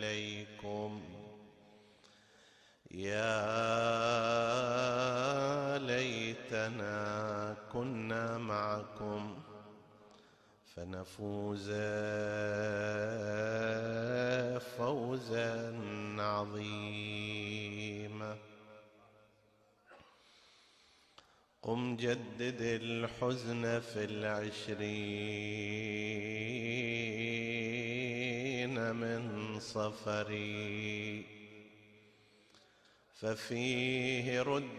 إليكم يا ليتنا كنا معكم فنفوز فوزا عظيما. قم جدد الحزن في العشرين. صفري. ففيه ردت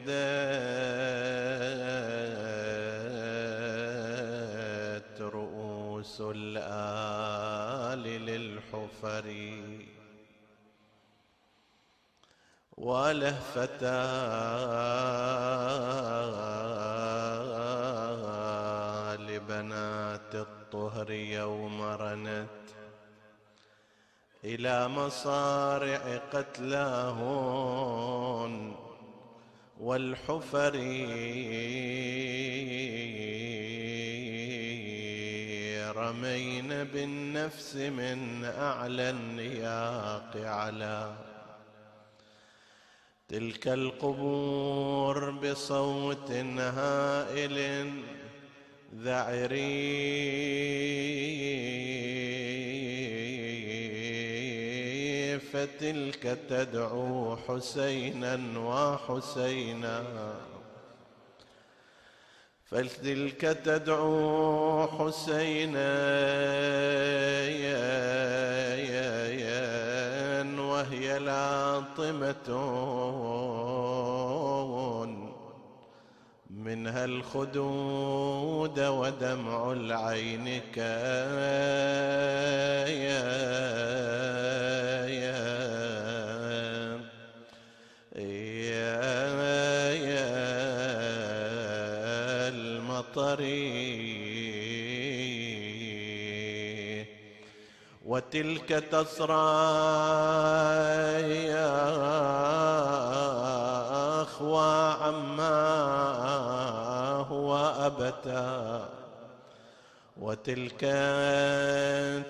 رؤوس الآل للحفر. ولهفتا لبنات الطهر يوم رنت إلى مصارع قتلاهن والحفر رمين بالنفس من أعلى النياق على تلك القبور بصوت هائل ذعري فتلك تدعو حسينا وحسينا؟ فتلك تدعو حسينا يا يا يا وهي لاطمة منها الخدود ودمع العين كايا. المطري وتلك تسرى يا أخوى عما هو أبتا وتلك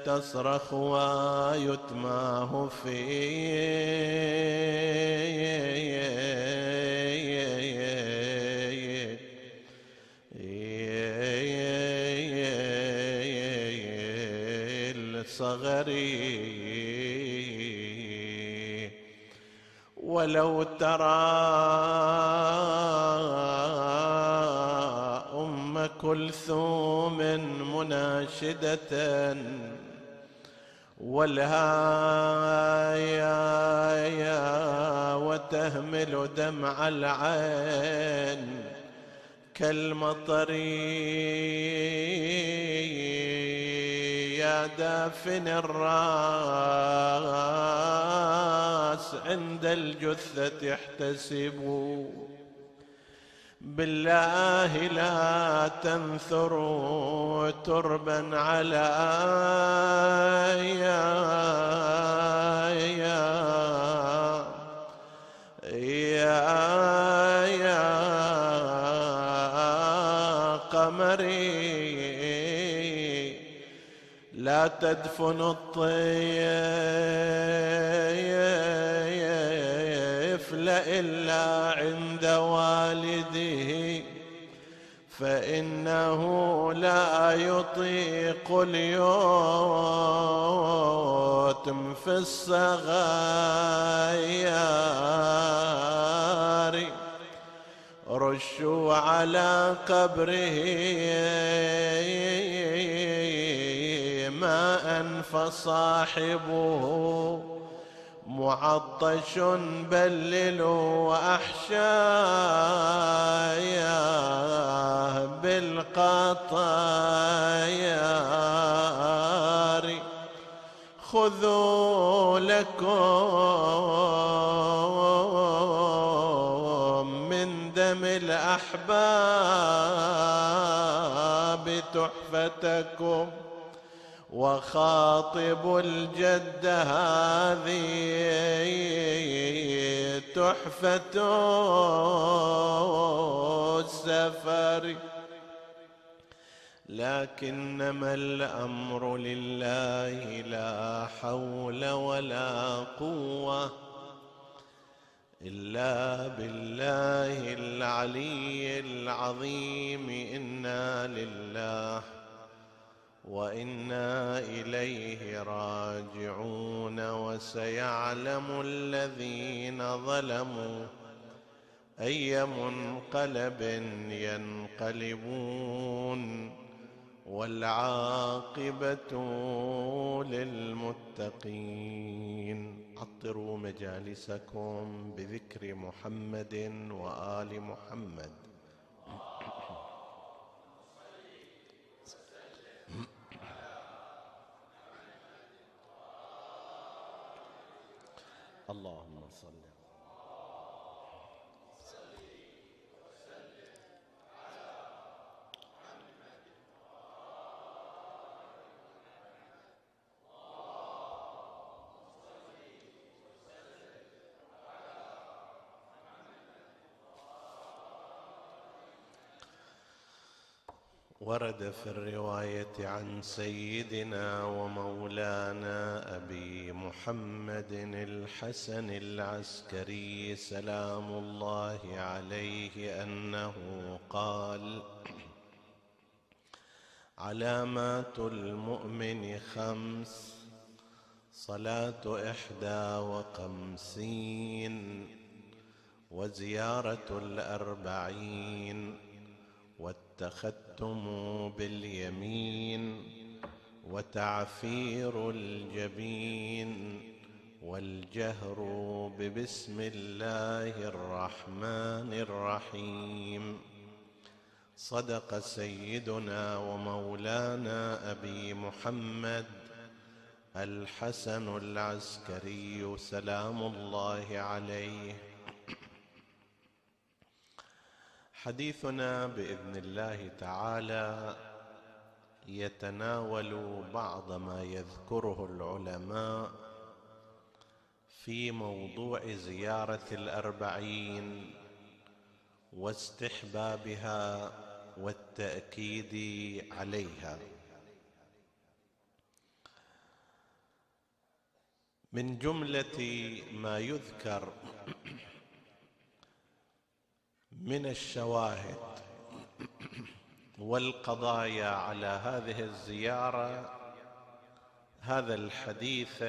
تصرخ ويتماه في الصغري ولو ترى أم كلثوم مناشدة والهايا وتهمل دمع العين كالمطر يا دافن الراس عند الجثة احتسبوا بالله لا تنثروا تربا على يا يا يا يا قمري. لا تدفن الطيف إلا عند والده فإنه لا يطيق اليتم في الصغير رشوا على قبره فصاحبه معطش بللوا أحشاياه بالقطايار. خذوا لكم من دم الأحباب تحفتكم. وخاطب الجد هذه تحفة السفر. لكنما الأمر لله لا حول ولا قوة إلا بالله العلي العظيم. إنا لله وإنا إليه راجعون وسيعلم الذين ظلموا أي منقلب ينقلبون والعاقبة للمتقين. عطروا مجالسكم بذكر محمد وآل محمد. اللهم صل ورد في الرواية عن سيدنا ومولانا أبي محمد الحسن العسكري سلام الله عليه أنه قال علامات المؤمن خمس صلاة إحدى وخمسين وزيارة الأربعين واتخذتم باليمين وتعفير الجبين والجهر ببسم الله الرحمن الرحيم. صدق سيدنا ومولانا أبي محمد الحسن العسكري سلام الله عليه. حديثنا بإذن الله تعالى يتناول بعض ما يذكره العلماء في موضوع زيارة الأربعين واستحبابها والتأكيد عليها. من جملة ما يذكر من الشواهد والقضايا على هذه الزيارة هذا الحديث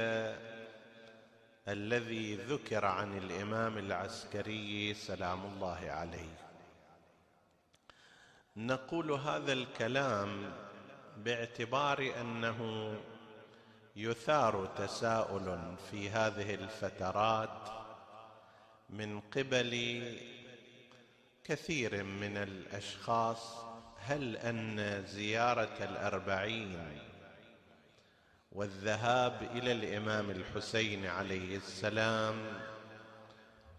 الذي ذكر عن الإمام العسكري سلام الله عليه. نقول هذا الكلام باعتبار أنه يثار تساؤل في هذه الفترات من قبل كثير من الأشخاص هل أن زيارة الأربعين والذهاب إلى الإمام الحسين عليه السلام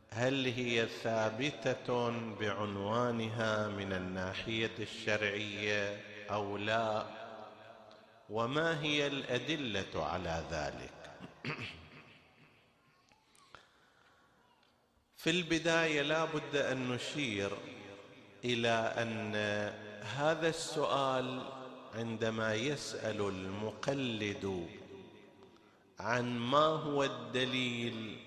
هل هي ثابتة بعنوانها من الناحية الشرعية أو لا؟ وما هي الأدلة على ذلك؟ في البداية لا بد أن نشير إلى أن هذا السؤال عندما يسأل المقلد عن ما هو الدليل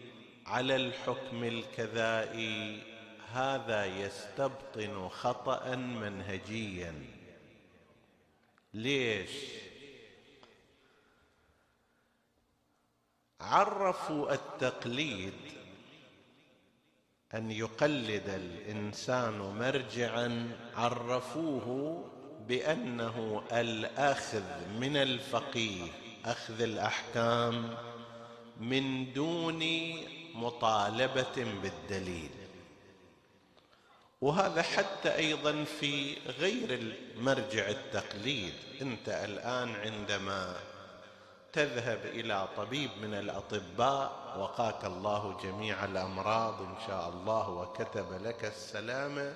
على الحكم الكذائي هذا يستبطن خطأ منهجيا. ليش؟ عرفوا التقليد أن يقلد الإنسان مرجعا عرفوه بأنه الأخذ من الفقيه أخذ الأحكام من دون مطالبة بالدليل. وهذا حتى أيضا في غير المرجع التقليد. أنت الآن عندما تذهب إلى طبيب من الأطباء وقاك الله جميع الأمراض إن شاء الله وكتب لك السلامة.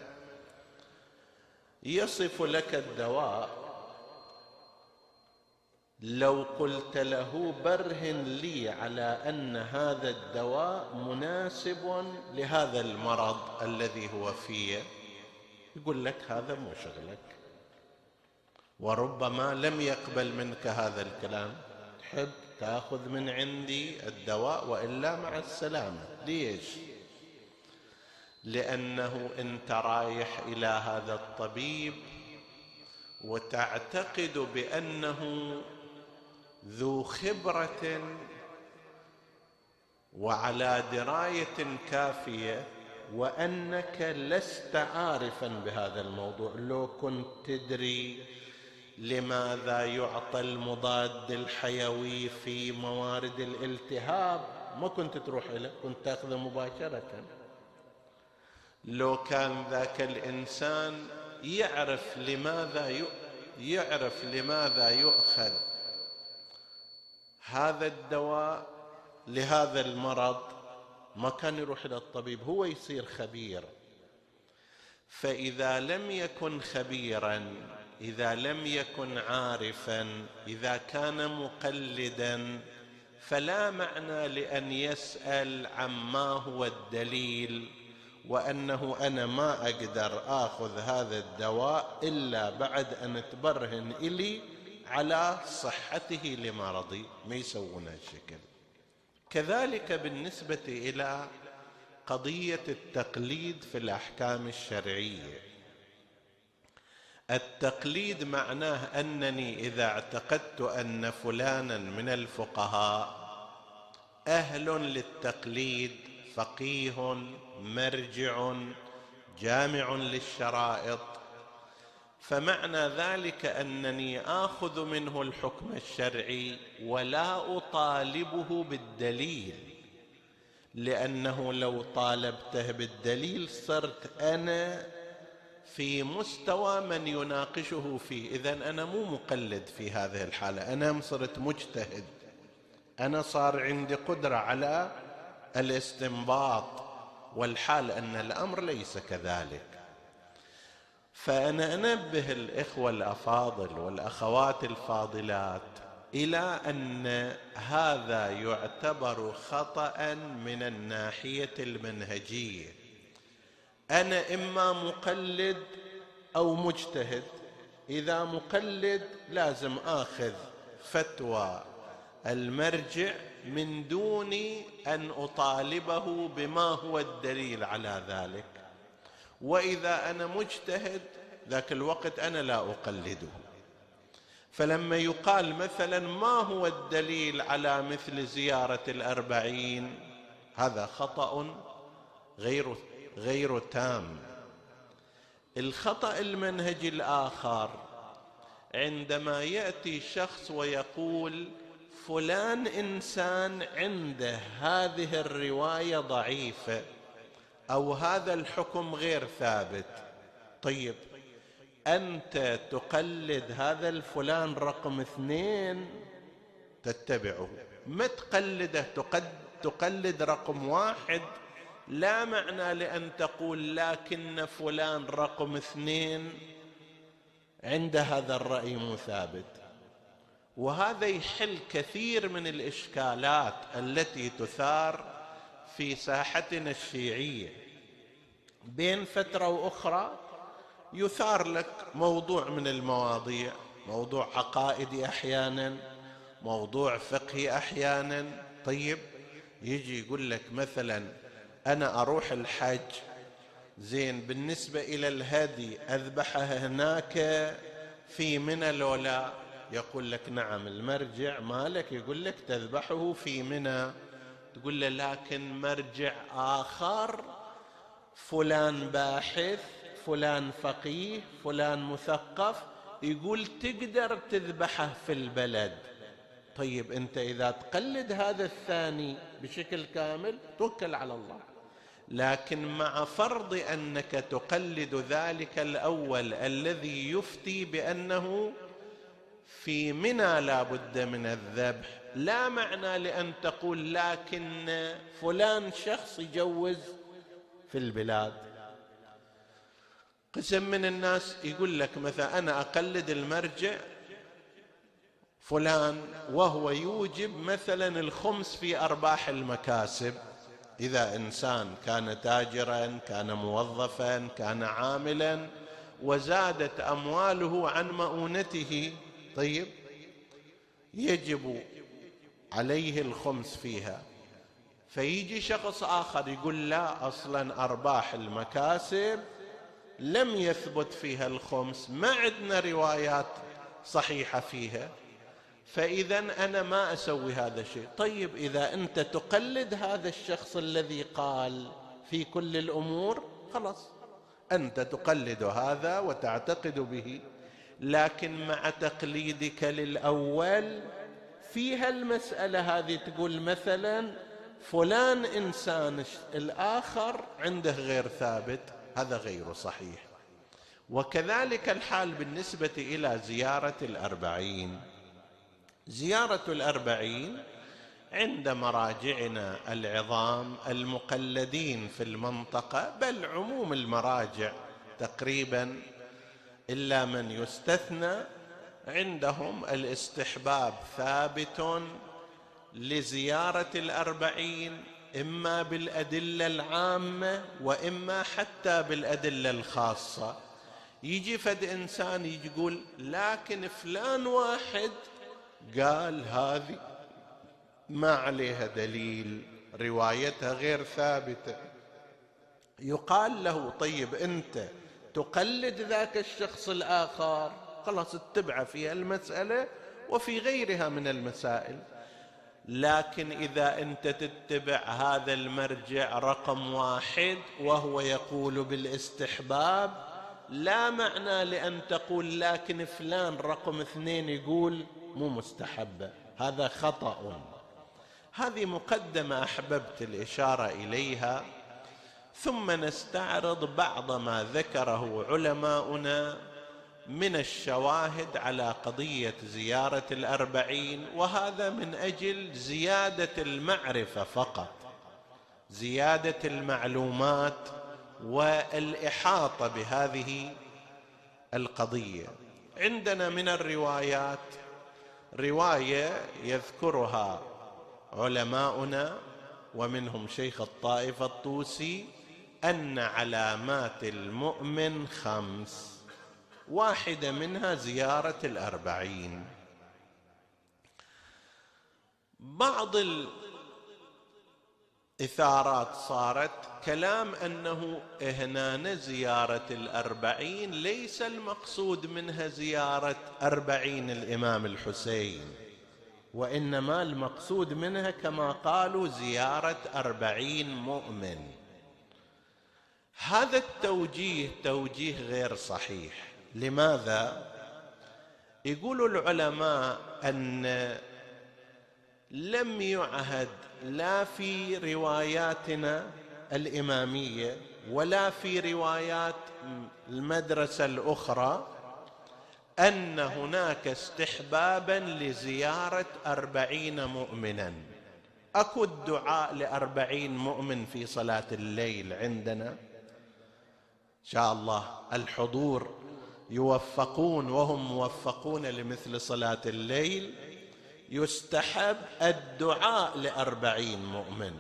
يصف لك الدواء. لو قلت له برهن لي على أن هذا الدواء مناسب لهذا المرض الذي هو فيه يقول لك هذا مو شغلك. وربما لم يقبل منك هذا الكلام. تحب تاخذ من عندي الدواء وإلا مع السلامة. ليش؟ لأنه أنت رايح إلى هذا الطبيب وتعتقد بأنه ذو خبرة وعلى دراية كافية وأنك لست عارفا بهذا الموضوع. لو كنت تدري لماذا يعطى المضاد الحيوي في موارد الالتهاب؟ ما كنت تروح له كنت تاخذه مباشرة. لو كان ذاك الإنسان يعرف لماذا يعرف لماذا يؤخذ هذا الدواء لهذا المرض ما كان يروح إلى الطبيب هو يصير خبير. فإذا لم يكن خبيرا إذا لم يكن عارفا إذا كان مقلدا فلا معنى لأن يسأل عما هو الدليل وأنه أنا ما أقدر آخذ هذا الدواء إلا بعد أن تبرهن إلي على صحته لمرضي ما يسوون هالشكل. كذلك بالنسبة إلى قضية التقليد في الأحكام الشرعية. التقليد معناه أنني إذا اعتقدت أن فلانا من الفقهاء أهل للتقليد فقيه مرجع جامع للشرائط. فمعنى ذلك أنني آخذ منه الحكم الشرعي ولا أطالبه بالدليل لأنه لو طالبته بالدليل صرت أنا في مستوى من يناقشه فيه اذا أنا مو مقلد في هذه الحالة أنا صرت مجتهد. أنا صار عندي قدرة على الاستنباط والحال أن الأمر ليس كذلك. فأنا أنبه الإخوة الأفاضل والأخوات الفاضلات إلى أن هذا يعتبر خطأ من الناحية المنهجية. أنا إما مقلد أو مجتهد. إذا مقلد لازم آخذ فتوى المرجع من دون أن أطالبه بما هو الدليل على ذلك. وإذا أنا مجتهد ذاك الوقت أنا لا أقلده. فلما يقال مثلا ما هو الدليل على مثل زيارة الأربعين هذا خطأ غير غير تام. الخطأ المنهجي الآخر عندما يأتي شخص ويقول فلان إنسان عنده هذه الرواية ضعيفة أو هذا الحكم غير ثابت. طيب أنت تقلد هذا الفلان رقم اثنين؟ تتبعه. ما تقلده؟ تقلد رقم واحد؟ لا معنى لأن تقول لكن فلان رقم اثنين. عند هذا الرأي مو ثابت وهذا يحل كثير من الإشكالات التي تثار في ساحتنا الشيعية. بين فترة وأخرى يثار لك موضوع من المواضيع موضوع عقائدي أحيانا موضوع فقهي أحيانا. طيب يجي يقول لك مثلا أنا أروح الحج زين بالنسبة إلى الهدي أذبحه هناك في منى لو لا يقول لك نعم المرجع مالك يقول لك تذبحه في منى. تقول له لكن مرجع آخر فلان باحث فلان فقيه فلان مثقف يقول تقدر تذبحه في البلد. طيب أنت إذا تقلد هذا الثاني بشكل كامل توكل على الله. لكن مع فرض أنك تقلد ذلك الأول الذي يفتي بأنه في منى لا بد من الذبح. لا معنى لأن تقول لكن فلان شخص يجوز في البلاد. قسم من الناس يقول لك مثلا أنا أقلد المرجع فلان وهو يوجب مثلا الخمس في أرباح المكاسب. إذا إنسان كان تاجرا كان موظفا كان عاملا وزادت أمواله عن مؤونته طيب يجب عليه الخمس فيها. فيجي شخص آخر يقول لا أصلا أرباح المكاسب لم يثبت فيها الخمس ما عندنا روايات صحيحة فيها. فإذا أنا ما أسوي هذا الشيء طيب إذا أنت تقلد هذا الشخص الذي قال في كل الأمور خلاص. أنت تقلد هذا وتعتقد به لكن مع تقليدك للأول فيها المساله هذه تقول مثلا فلان إنسان الآخر عنده غير ثابت هذا غير صحيح. وكذلك الحال بالنسبة إلى زيارة الأربعين. زيارة الأربعين عند مراجعنا العظام المقلدين في المنطقة بل عموم المراجع تقريبا إلا من يستثنى عندهم الاستحباب ثابت لزيارة الأربعين إما بالأدلة العامة وإما حتى بالأدلة الخاصة. يجي فد إنسان يجي يقول لكن فلان واحد قال هذه ما عليها دليل روايتها غير ثابتة. يقال له طيب أنت تقلد ذاك الشخص الآخر؟ خلاص اتبعه في المسألة وفي غيرها من المسائل. لكن إذا أنت تتبع هذا المرجع رقم واحد وهو يقول بالاستحباب لا معنى لأن تقول لكن فلان رقم اثنين يقول مو مستحبه هذا خطأ. هذه مقدمة أحببت الإشارة إليها. ثم نستعرض بعض ما ذكره علماؤنا من الشواهد على قضية زيارة الأربعين وهذا من أجل زيادة المعرفة فقط زيادة المعلومات والإحاطة بهذه القضية. عندنا من الروايات رواية يذكرها علماؤنا ومنهم شيخ الطائفه الطوسي أن علامات المؤمن خمس واحدة منها زيارة الأربعين. بعض الاثارات صارت كلام أنه هنا زيارة الأربعين ليس المقصود منها زيارة أربعين الإمام الحسين وإنما المقصود منها كما قالوا زيارة أربعين مؤمن. هذا التوجيه توجيه غير صحيح. لماذا؟ يقول العلماء أن لم يعهد لا في رواياتنا الإمامية ولا في روايات المدرسة الأخرى أن هناك استحبابا لزيارة أربعين مؤمنا. أكو الدعاء لأربعين مؤمن في صلاة الليل عندنا. إن شاء الله الحضور يوفقون وهم موفقون لمثل صلاة الليل. يستحب الدعاء لأربعين مؤمن.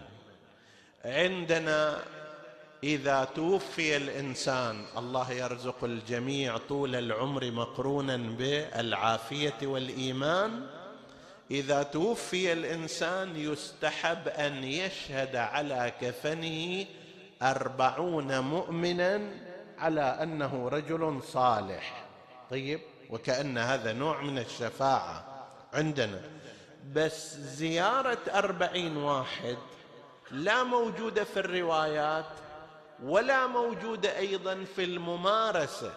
عندنا إذا توفي الإنسان الله يرزق الجميع طول العمر مقرونا بالعافية والإيمان. إذا توفي الإنسان يستحب أن يشهد على كفنه أربعون مؤمنا على أنه رجل صالح. طيب؟ وكأن هذا نوع من الشفاعة عندنا. بس زيارة أربعين واحد لا موجودة في الروايات ولا موجودة أيضا في الممارسة.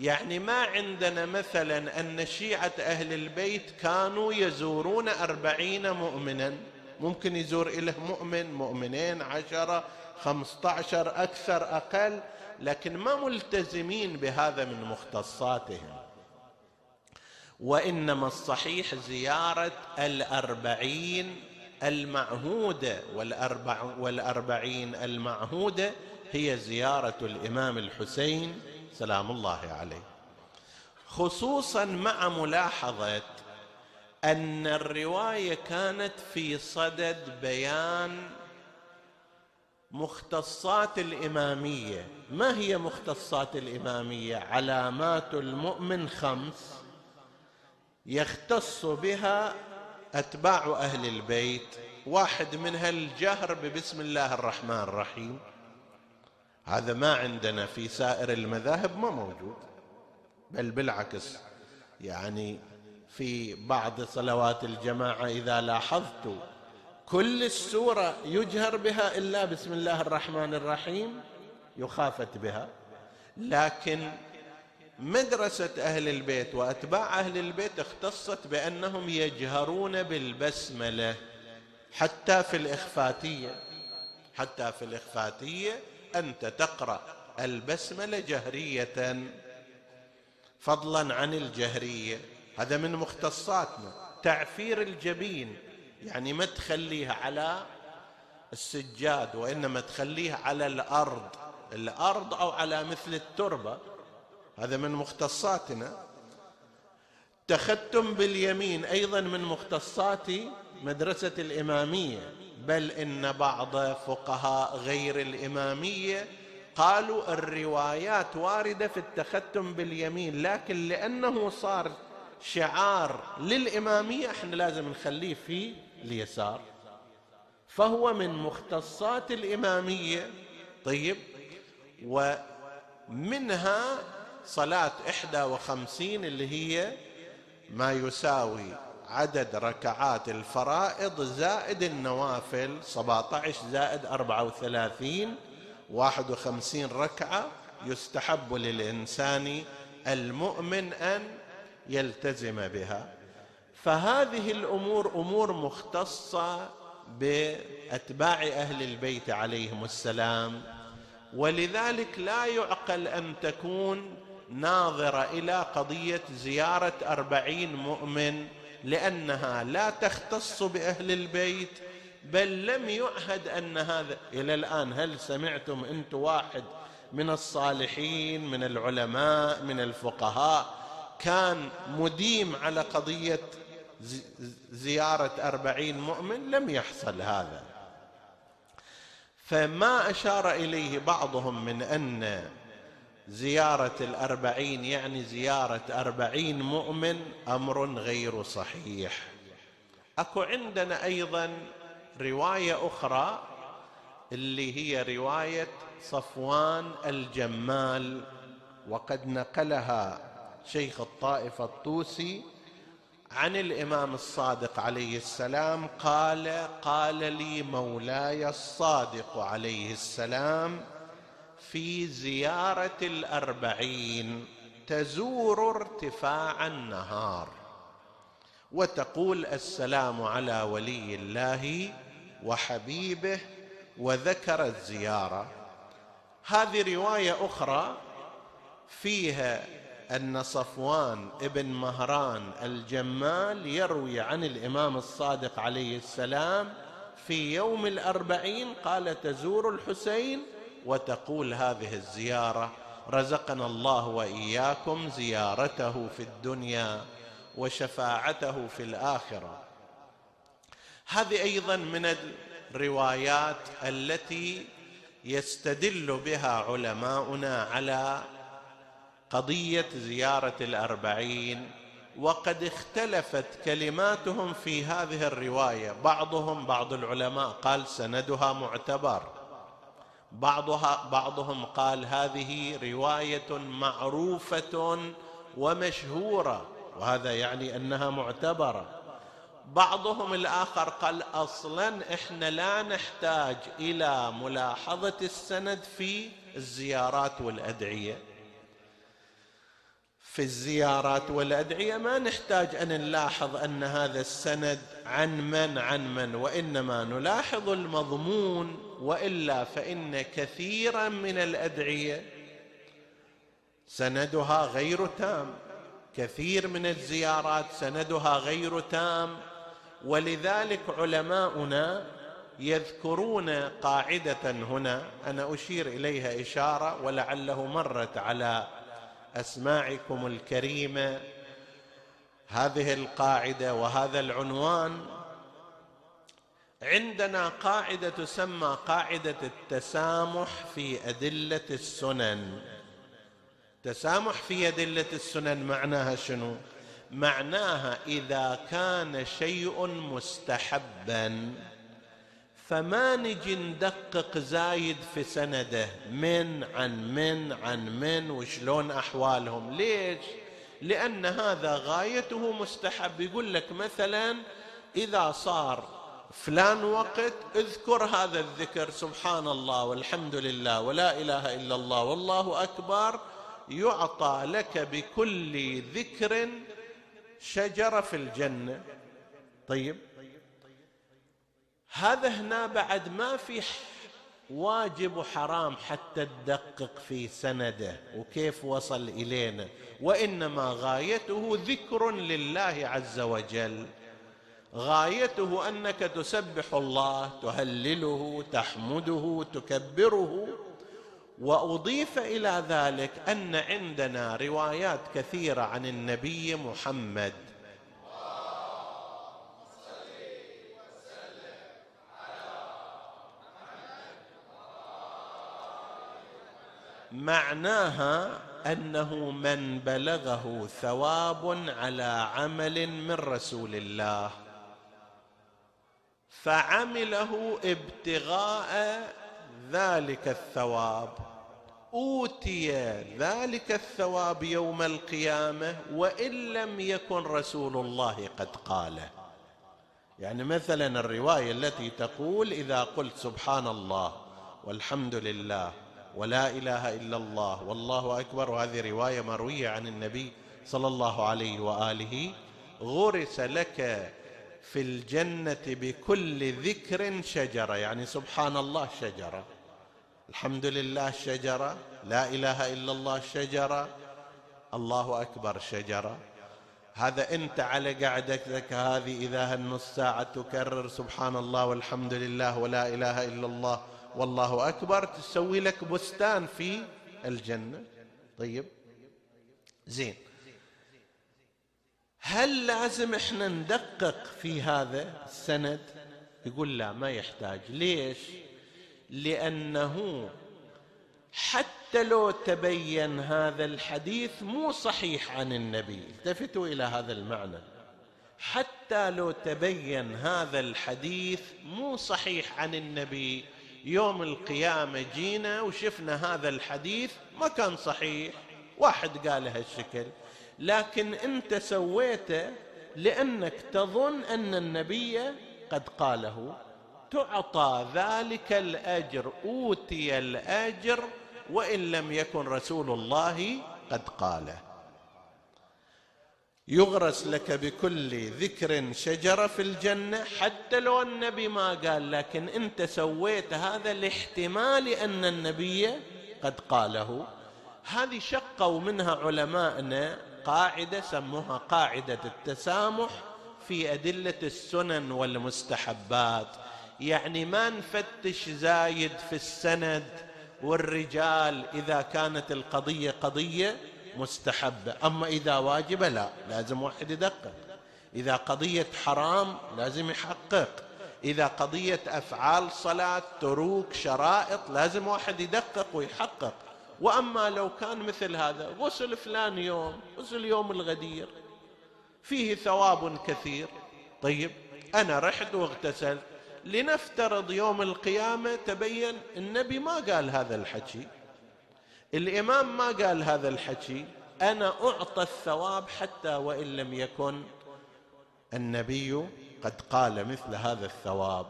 يعني ما عندنا مثلا أن شيعة أهل البيت كانوا يزورون أربعين مؤمنا. ممكن يزور إله مؤمن مؤمنين عشرة خمسة عشر أكثر أقل لكن ما ملتزمين بهذا من مختصاتهم. وإنما الصحيح زيارة الأربعين المعهودة والأربع والأربعين المعهودة هي زيارة الإمام الحسين سلام الله عليه. خصوصا مع ملاحظة أن الرواية كانت في صدد بيان مختصات الإمامية. ما هي مختصات الإمامية؟ علامات المؤمن خمس. يختص بها أتباع أهل البيت. واحد منها الجهر ببسم الله الرحمن الرحيم. هذا ما عندنا في سائر المذاهب ما موجود. بل بالعكس يعني في بعض صلوات الجماعة إذا لاحظت كل السورة يجهر بها إلا بسم الله الرحمن الرحيم يخافت بها. لكن مدرسة أهل البيت وأتباع أهل البيت اختصت بأنهم يجهرون بالبسملة حتى في الإخفاتية. حتى في الإخفاتية أنت تقرأ البسملة جهرية. فضلا عن الجهرية. هذا من مختصاتنا. تعفير الجبين. يعني ما تخليها على السجاد وإنما تخليها على الأرض. الأرض أو على مثل التربة. هذا من مختصاتنا. تختم باليمين أيضا من مختصات مدرسة الإمامية. بل إن بعض فقهاء غير الإمامية قالوا الروايات واردة في التختم باليمين لكن لأنه صار شعار للإمامية إحنا لازم نخليه في اليسار. فهو من مختصات الإمامية. طيب ومنها صلاة إحدى وخمسين اللي هي ما يساوي عدد ركعات الفرائض زائد النوافل 17 زائد 34 51 ركعة يستحب للإنسان المؤمن أن يلتزم بها. فهذه الأمور أمور مختصة بأتباع أهل البيت عليهم السلام ولذلك لا يعقل أن تكون ناظرة إلى قضية زيارة أربعين مؤمن لأنها لا تختص بأهل البيت بل لم يعهد أن هذا إلى الآن هل سمعتم أنت واحد من الصالحين من العلماء من الفقهاء كان مديم على قضية زيارة أربعين مؤمن؟ لم يحصل هذا. فما أشار إليه بعضهم من أن زيارة الأربعين يعني زيارة أربعين مؤمن أمر غير صحيح. أكو عندنا أيضا رواية أخرى اللي هي رواية صفوان الجمال وقد نقلها شيخ الطائفة الطوسي عن الإمام الصادق عليه السلام قال قال لي مولاي الصادق عليه السلام في زيارة الأربعين تزور ارتفاع النهار وتقول السلام على ولي الله وحبيبه وذكر الزيارة. هذه رواية أخرى فيها أن صفوان ابن مهران الجمال يروي عن الإمام الصادق عليه السلام في يوم الأربعين قال تزور الحسين وتقول هذه الزيارة رزقنا الله وإياكم زيارته في الدنيا وشفاعته في الآخرة. هذه أيضا من الروايات التي يستدل بها علماؤنا على قضية زيارة الأربعين وقد اختلفت كلماتهم في هذه الرواية. بعضهم بعض العلماء قال سندها معتبر. بعضها بعضهم قال هذه رواية معروفة ومشهورة وهذا يعني أنها معتبرة. بعضهم الآخر قال أصلا إحنا لا نحتاج إلى ملاحظة السند في الزيارات والأدعية. في الزيارات والأدعية ما نحتاج أن نلاحظ أن هذا السند عن من عن من وإنما نلاحظ المضمون وإلا فإن كثيرا من الأدعية سندها غير تام. كثير من الزيارات سندها غير تام. ولذلك علماؤنا يذكرون قاعدة هنا. أنا أشير إليها إشارة ولعله مرت على أسماعكم الكريمة. هذه القاعدة وهذا العنوان عندنا قاعدة تسمى قاعدة التسامح في أدلة السنن. تسامح في أدلة السنن معناها شنو؟ معناها إذا كان شيء مستحبا فما نجي ندقق زايد في سنده من عن من عن من وشلون أحوالهم. ليش؟ لأن هذا غايته مستحب. يقول لك مثلا إذا صار فلان وقت اذكر هذا الذكر سبحان الله والحمد لله ولا إله إلا الله والله أكبر يعطى لك بكل ذكر شجرة في الجنة. طيب هذا هنا بعد ما في واجب وحرام حتى تدقق في سنده وكيف وصل إلينا وإنما غايته ذكر لله عز وجل. غايته أنك تسبح الله تهلله تحمده تكبره. وأضيف إلى ذلك أن عندنا روايات كثيرة عن النبي محمد. معناها أنه من بلغه ثواب على عمل من رسول الله. فعمله ابتغاء ذلك الثواب. أوتي ذلك الثواب يوم القيامة وإن لم يكن رسول الله قد قاله. يعني مثلا الرواية التي تقول إذا قلت سبحان الله والحمد لله ولا إله إلا الله والله أكبر وهذه رواية مروية عن النبي صلى الله عليه وآله. غرس لك في الجنة بكل ذكر شجرة يعني سبحان الله شجرة. الحمد لله شجرة لا إله إلا الله شجرة الله أكبر شجرة. هذا أنت على قعدتك هذه اذا هالنص ساعة تكرر سبحان الله والحمد لله ولا إله إلا الله والله أكبر تسوي لك بستان في الجنة. طيب؟ زين. هل لازم إحنا ندقق في هذا السند؟ يقول لا ما يحتاج. ليش؟ لأنه حتى لو تبين هذا الحديث مو صحيح عن النبي. التفتوا إلى هذا المعنى. حتى لو تبين هذا الحديث مو صحيح عن النبي يوم القيامة جينا وشفنا هذا الحديث ما كان صحيح. واحد قال هالشكل. لكن انت سويته لأنك تظن أن النبي قد قاله. تعطى ذلك الأجر أوتي الأجر وإن لم يكن رسول الله قد قاله. يغرس لك بكل ذكر شجره في الجنة حتى لو النبي ما قال لكن انت سويت هذا لاحتمال أن النبي قد قاله. هذه شقوا منها علماءنا قاعدة سموها قاعدة التسامح في أدلة السنن والمستحبات. يعني ما نفتش زايد في السند والرجال إذا كانت القضية قضية مستحبة. أما إذا واجبة لا لازم واحد يدقق. إذا قضية حرام لازم يحقق. إذا قضية أفعال صلاة تروك شرائط لازم واحد يدقق ويحقق. وأما لو كان مثل هذا غسل فلان يوم غسل يوم الغدير فيه ثواب كثير. طيب أنا رحت واغتسلت. لنفترض يوم القيامة تبين النبي ما قال هذا الحكي. الإمام ما قال هذا الحكي. أنا أعطى الثواب حتى وإن لم يكن. النبي قد قال مثل هذا الثواب.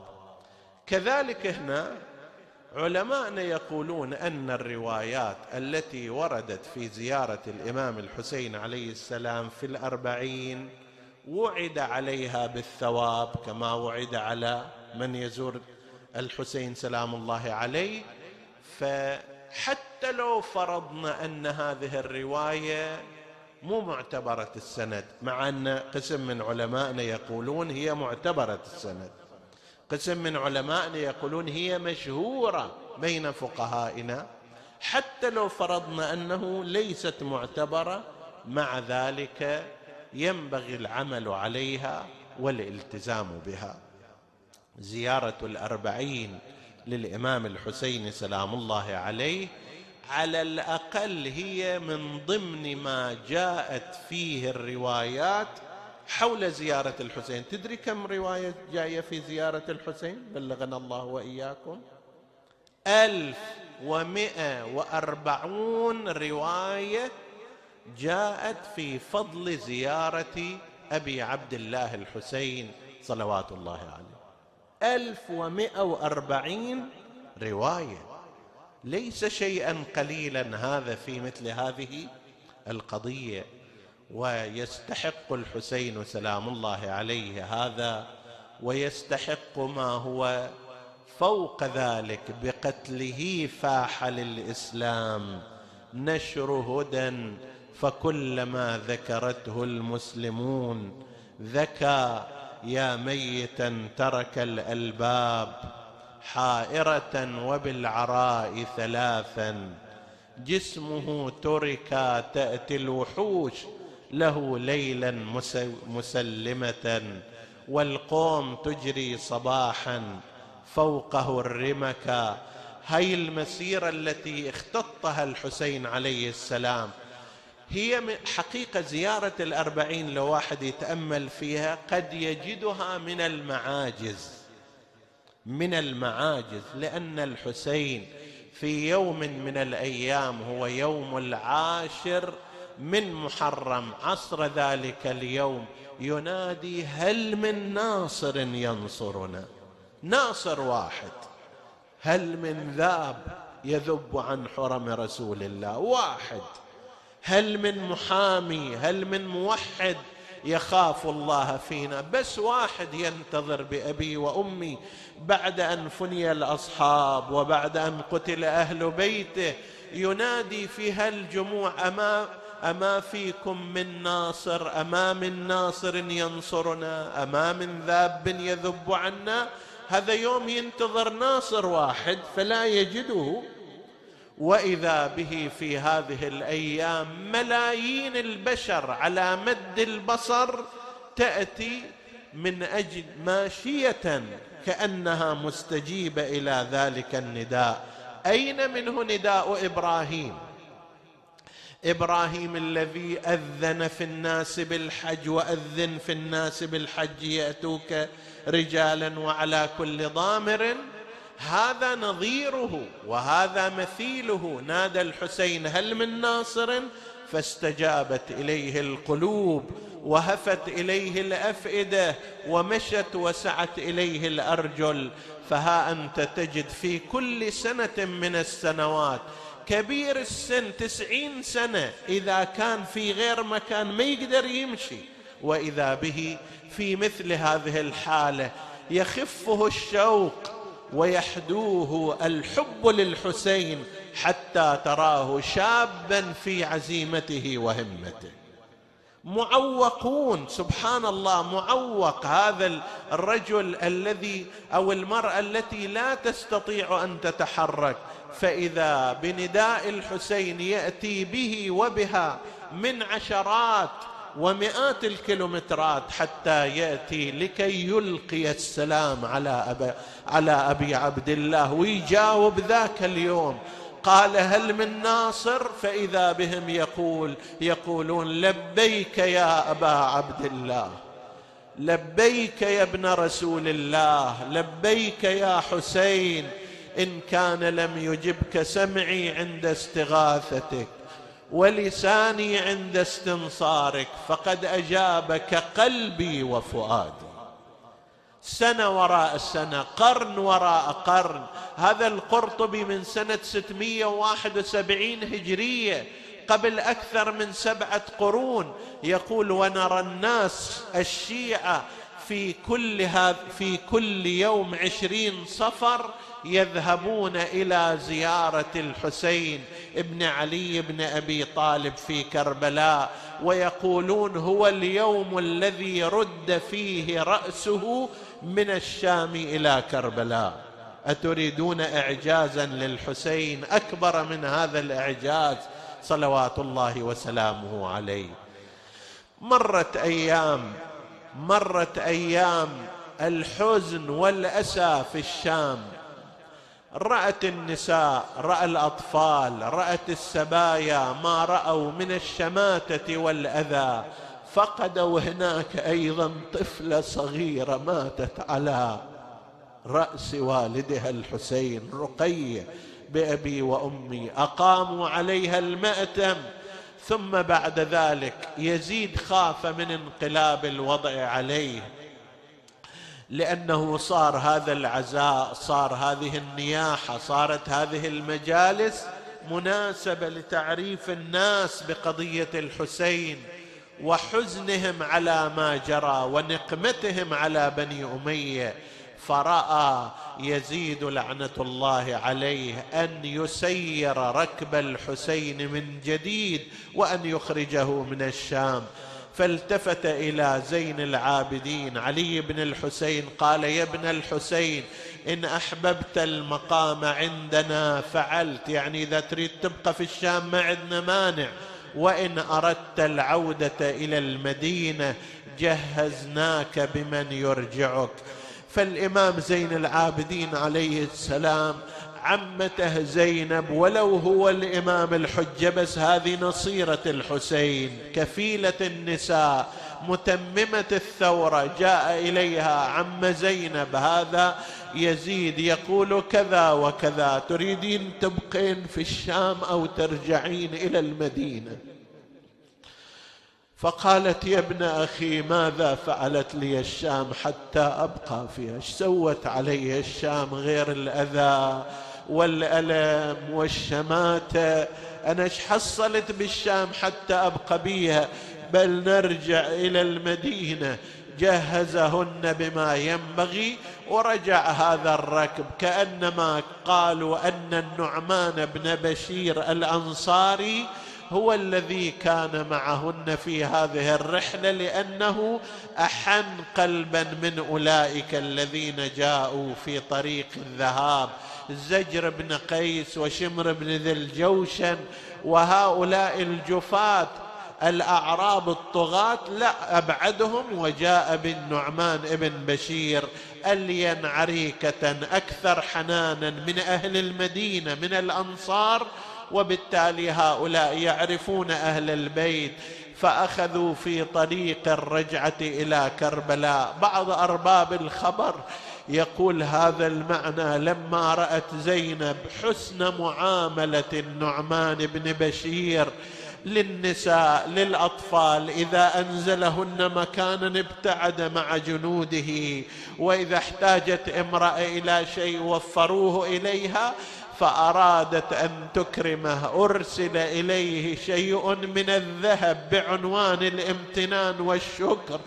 كذلك هنا علماءنا يقولون أن الروايات التي وردت في زيارة الإمام الحسين عليه السلام في الأربعين وعد عليها بالثواب كما وعد على من يزور الحسين سلام الله عليه. فحتى لو فرضنا أن هذه الرواية مو معتبرة السند مع أن قسم من علمائنا يقولون هي معتبرة السند. قسم من علمائنا يقولون هي مشهورة بين فقهائنا حتى لو فرضنا أنه ليست معتبرة مع ذلك ينبغي العمل عليها والالتزام بها. زيارة الأربعين للإمام الحسين سلام الله عليه على الأقل هي من ضمن ما جاءت فيه الروايات حول زيارة الحسين. تدري كم رواية جاية في زيارة الحسين؟ بلغنا الله وإياكم. ألف ومائه وأربعون رواية جاءت في فضل زيارة أبي عبد الله الحسين صلوات الله عليه. ألف ومائه وأربعين رواية. ليس شيئا قليلا هذا في مثل هذه القضية. ويستحق الحسين سلام الله عليه هذا ويستحق ما هو فوق ذلك بقتله فاح للإسلام. نشر هدى فكلما ذكرته المسلمون. ذكى يا ميتا ترك الألباب حائرة وبالعراء ثلاثا. جسمه ترك تأتي الوحوش له ليلا مسلمة والقوم تجري صباحا فوقه الرمك. هي المسيرة التي اختطها الحسين عليه السلام. هي حقيقة زيارة الأربعين لو واحد يتأمل فيها قد يجدها من المعاجز. من المعاجز لأن الحسين في يوم من الأيام هو يوم العاشر من محرم عصر ذلك اليوم ينادي هل من ناصر ينصرنا؟ ناصر واحد. هل من ذاب يذب عن حرم رسول الله؟ واحد. هل من محامي؟ هل من موحد يخاف الله فينا؟ بس واحد ينتظر بأبي وأمي بعد أن فني الأصحاب وبعد أن قتل أهل بيته. ينادي في هالجموع اما أما فيكم من ناصر أما من ناصر ينصرنا أما من ذاب يذب عنا. هذا يوم ينتظر ناصر واحد فلا يجده. وإذا به في هذه الأيام ملايين البشر على مد البصر تأتي من أجل ماشية كأنها مستجيبة إلى ذلك النداء. أين منه نداء إبراهيم؟ إبراهيم الذي أذن في الناس بالحج وأذن في الناس بالحج يأتوك رجالا وعلى كل ضامر. هذا نظيره وهذا مثيله. نادى الحسين هل من ناصر؟ فاستجابت إليه القلوب وهفت إليه الأفئدة ومشت وسعت إليه الأرجل. فها أنت تجد في كل سنة من السنوات كبير السن تسعين سنة إذا كان في غير مكان ما يقدر يمشي. وإذا به في مثل هذه الحالة يخفه الشوق ويحدوه الحب للحسين حتى تراه شابا في عزيمته وهمته. معوقون سبحان الله معوق هذا الرجل الذي أو المرأة التي لا تستطيع أن تتحرك. فإذا بنداء الحسين يأتي به وبها من عشرات ومئات الكيلومترات حتى يأتي لكي يلقي السلام على أبي, على أبي عبد الله. ويجاوب ذاك اليوم. قال هل من ناصر؟ فإذا بهم يقول يقولون لبيك يا أبا عبد الله لبيك يا ابن رسول الله لبيك يا حسين إن كان لم يجبك سمعي عند استغاثتك ولساني عند استنصارك فقد أجابك قلبي وفؤادي. سنة وراء سنة قرن وراء قرن. هذا القرطبي من سنة 671 هجرية قبل أكثر من سبعة قرون يقول ونرى الناس الشيعة في كل هذا في كل يوم عشرين صفر يذهبون إلى زيارة الحسين ابن علي بن أبي طالب في كربلاء ويقولون هو اليوم الذي رد فيه رأسه من الشام إلى كربلاء. أتريدون اعجازا للحسين؟ أكبر من هذا الإعجاز. صلوات الله وسلامه عليه. مرت أيام مرت أيام الحزن والأسى في الشام. رأت النساء رأى الأطفال رأت السبايا ما رأوا من الشماتة والأذى. فقدوا هناك أيضا طفلة صغيرة ماتت على رأس والدها الحسين رقية بأبي وأمي. أقاموا عليها المأتم ثم بعد ذلك يزيد خاف من انقلاب الوضع عليه لأنه صار هذا العزاء صار هذه النياحة صارت هذه المجالس مناسبة لتعريف الناس بقضية الحسين. وحزنهم على ما جرى ونقمتهم على بني أمية. فرأى يزيد لعنة الله عليه أن يسير ركب الحسين من جديد وأن يخرجه من الشام. فالتفت إلى زين العابدين. علي بن الحسين قال يا ابن الحسين إن أحببت المقام عندنا فعلت. يعني إذا تريد تبقى في الشام ما عندنا مانع. وإن أردت العودة إلى المدينة جهزناك بمن يرجعك. فالإمام زين العابدين عليه السلام عمته زينب ولو هو الإمام الحجه بس هذه نصيرة الحسين كفيلة النساء متممة الثورة جاء إليها عم زينب هذا يزيد يقول كذا وكذا. تريدين تبقين في الشام أو ترجعين إلى المدينة؟ فقالت يا ابن أخي ماذا فعلت لي الشام حتى أبقى فيها؟ إيش سوت علي الشام غير الأذى والألم والشماتة؟ أنا إيش حصلت بالشام حتى أبقى بيها؟ بل نرجع إلى المدينة. جهزهن بما ينبغي. ورجع هذا الركب كأنما قالوا أن النعمان بن بشير الأنصاري هو الذي كان معهن في هذه الرحلة لأنه أحن قلبا من أولئك الذين جاءوا في طريق الذهاب. زجر بن قيس وشمر بن ذي الجوشن وهؤلاء الجفاة الأعراب الطغاة لا أبعدهم وجاء بالنعمان ابن بشير ألين عريكة أكثر حنانا من أهل المدينة من الأنصار وبالتالي هؤلاء يعرفون أهل البيت فأخذوا في طريق الرجعة إلى كربلاء. بعض أرباب الخبر يقول هذا المعنى لما رأت زينب حسن معاملة النعمان بن بشير للنساء للأطفال. إذا أنزلهن مكانا ابتعد مع جنوده وإذا احتاجت امرأة إلى شيء وفروه إليها فأرادت أن تكرمه. أرسل إليه شيء من الذهب بعنوان الامتنان والشكر.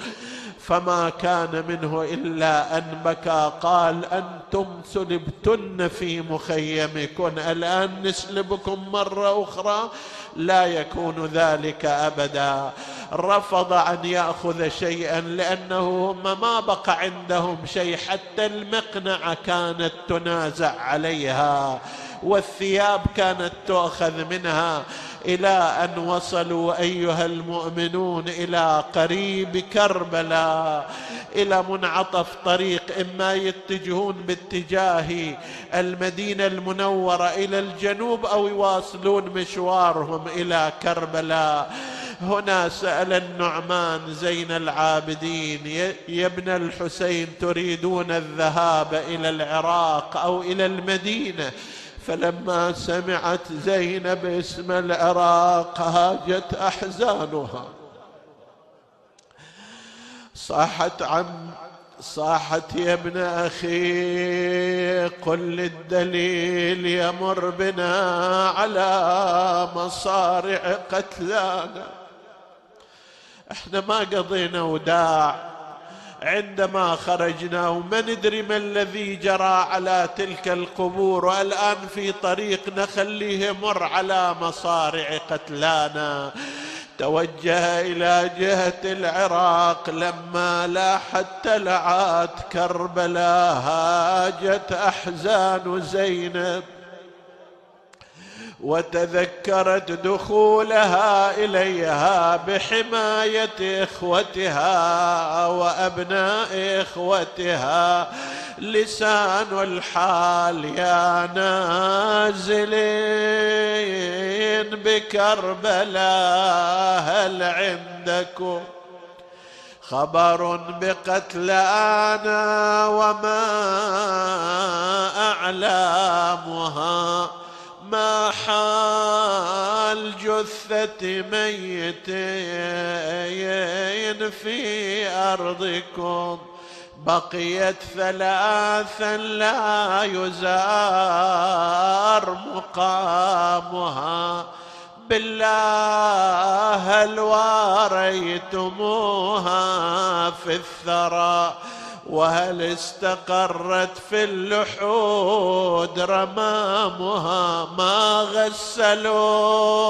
فما كان منه إلا أن بكى. قال أنتم سلبتن في مخيمكن. الآن نسلبكم مرة أخرى. لا يكون ذلك أبدا. رفض أن يأخذ شيئا لأنه هم ما بقى عندهم شيء حتى المقنعة كانت تنازع عليها والثياب كانت تؤخذ منها. إلى أن وصلوا أيها المؤمنون إلى قريب كربلاء. إلى منعطف طريق إما يتجهون باتجاه المدينة المنورة إلى الجنوب أو يواصلون مشوارهم إلى كربلاء. هنا سأل النعمان زين العابدين يا ابن الحسين تريدون الذهاب إلى العراق أو إلى المدينة؟ فلما سمعت زينب اسم العراق هاجت أحزانها. صاحت عم صاحت يا ابن أخي قل للدليل يمر بنا على مصارع قتلانا. إحنا ما قضينا وداع عندما خرجنا وما ندري ما الذي جرى على تلك القبور والآن في طريق نخليه مر على مصارع قتلانا. توجه إلى جهة العراق لما لاحت تلعات كربلاء هاجت أحزان زينب. وتذكرت دخولها إليها بحماية إخوتها وأبناء إخوتها. لسان الحال يا نازلين بكربلاء هل عندكم خبر بقتلانا وما أعلامها؟ ما حال جثة ميتين في أرضكم بقيت ثلاثا لا يزار مقامها بالله هل واريتموها في الثرى وهل استقرت في اللحود رمامها ما غسلوه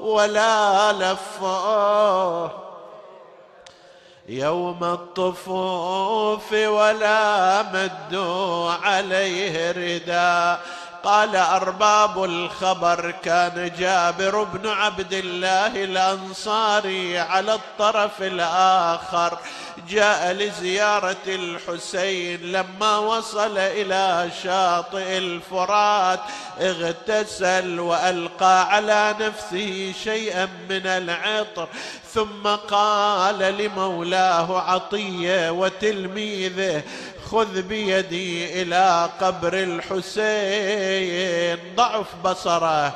ولا لفوه؟ يوم الطفوف ولا مدوا عليه رداء قال أرباب الخبر كان جابر بن عبد الله الأنصاري على الطرف الآخر. جاء لزيارة الحسين لما وصل إلى شاطئ الفرات اغتسل وألقى على نفسه شيئا من العطر. ثم قال لمولاه عطية وتلميذه خذ بيدي إلى قبر الحسين. ضعف بصره.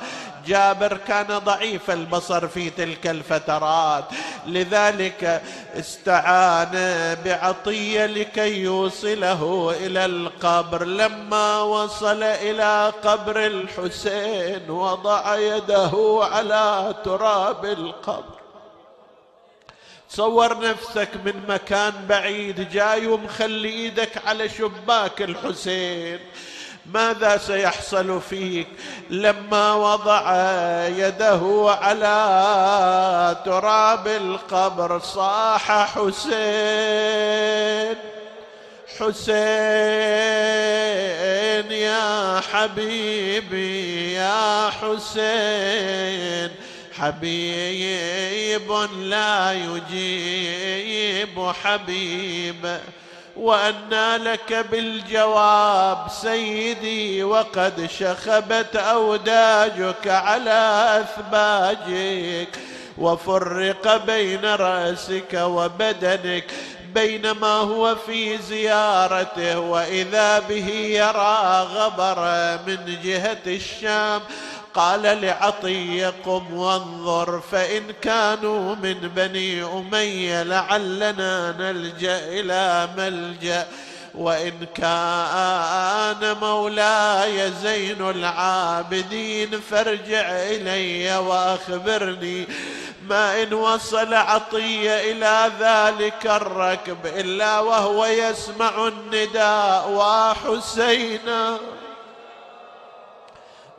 جابر كان ضعيف البصر في تلك الفترات. لذلك استعان بعطية لكي يوصله إلى القبر. لما وصل إلى قبر الحسين وضع يده على تراب القبر. تصور نفسك من مكان بعيد جاي ومخلي إيدك على شباك الحسين. ماذا سيحصل فيك لما وضع يده على تراب القبر؟ صاح حسين حسين يا حبيبي يا حسين. حبيب لا يجيب حبيب وأنى لك بالجواب سيدي وقد شخبت أوداجك على أثباجك وفرق بين رأسك وبدنك بينما هو في زيارته وإذا به يرى غبر من جهة الشام. قال لعطي قم وانظر فإن كانوا من بني أمية لعلنا نلجأ إلى ملجأ. وإن كان مولاي زين العابدين فارجع إلي وأخبرني ما إن وصل عطية إلى ذلك الركب إلا وهو يسمع النداء وحسينا.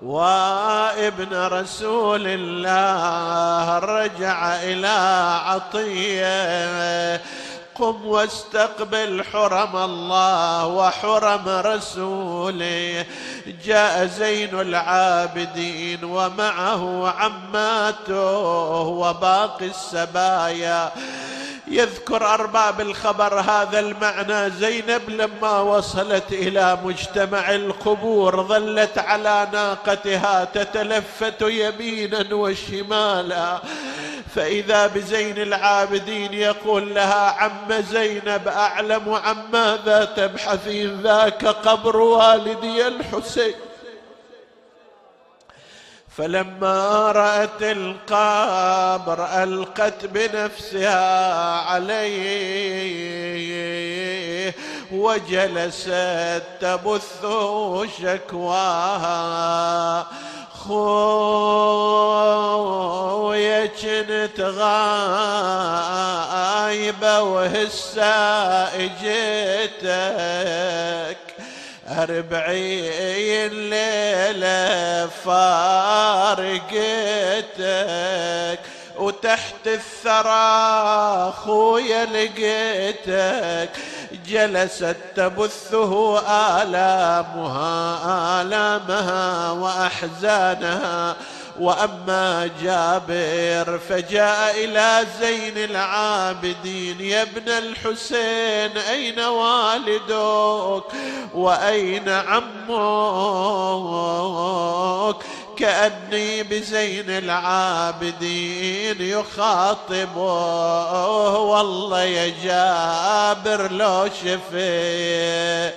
وابن رسول الله رجع إلى عطية. قم واستقبل حرم الله وحرم رسوله. جاء زين العابدين ومعه عماته وباقي السبايا. يذكر أرباب الخبر هذا المعنى. زينب لما وصلت إلى مجتمع القبور ظلت على ناقتها تتلفت يمينا وشمالا. فإذا بزين العابدين يقول لها عم زينب أعلم عن ماذا تبحثين ذاك قبر والدي الحسين. فلما رأت القبر ألقت بنفسها عليه وجلست تبث شكواها. خويا كنت غايبة وهسا اجيتك أربعين ليلة فارقتك وتحت الثرى خويا لقيتك. جلست تبثه آلامها آلامها وأحزانها. وأما جابر فجاء إلى زين العابدين يا ابن الحسين أين والدك؟ وأين عمك؟ كأني بزين العابدين يخاطبه. والله يا جابر لو شفي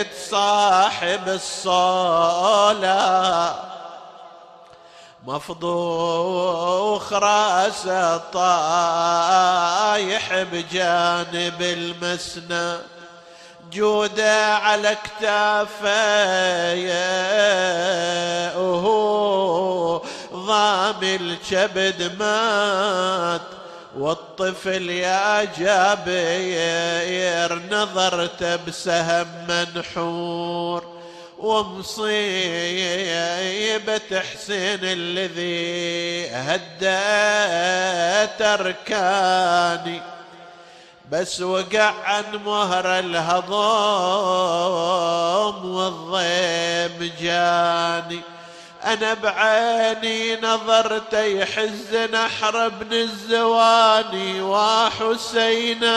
يتصاحب الصلاة. مفضوخ راسه طايح بجانب المسنى جوده على كتافه وهو ضامي الكبد مات. والطفل يا جابير نظرته بسهم منحور. ومصيبة حسين الذي هدأت أركاني بس وقع عن مهر الهضم والضيم جاني. أنا بعيني نظرت يحز نحر ابن الزواني وحسينا.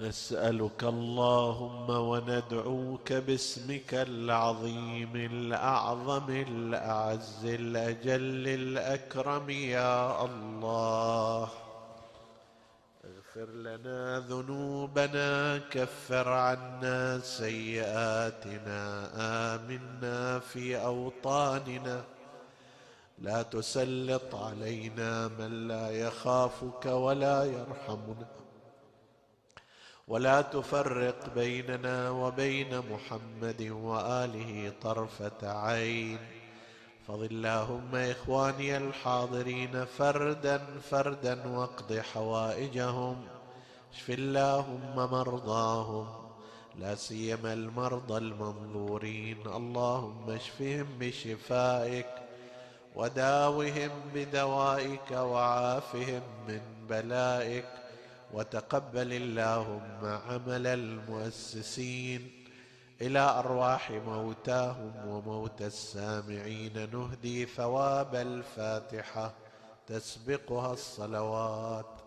نسألك اللهم وندعوك باسمك العظيم الأعظم الأعز الأجل الأكرم يا الله. اغفر لنا ذنوبنا كفر عنا سيئاتنا آمنا في أوطاننا. لا تسلط علينا من لا يخافك ولا يرحمنا. ولا تفرق بيننا وبين محمد وآله طرفة عين. فض اللهم إخواني الحاضرين فردا فردا واقض حوائجهم. اشف اللهم مرضاهم لا سيما المرضى المنظورين. اللهم اشفهم بشفائك وداوهم بدوائك وعافهم من بلائك. وتقبل اللهم عمل المؤسسين إلى أرواح موتاهم وموتى السامعين. نهدي ثواب الفاتحة تسبقها الصلوات.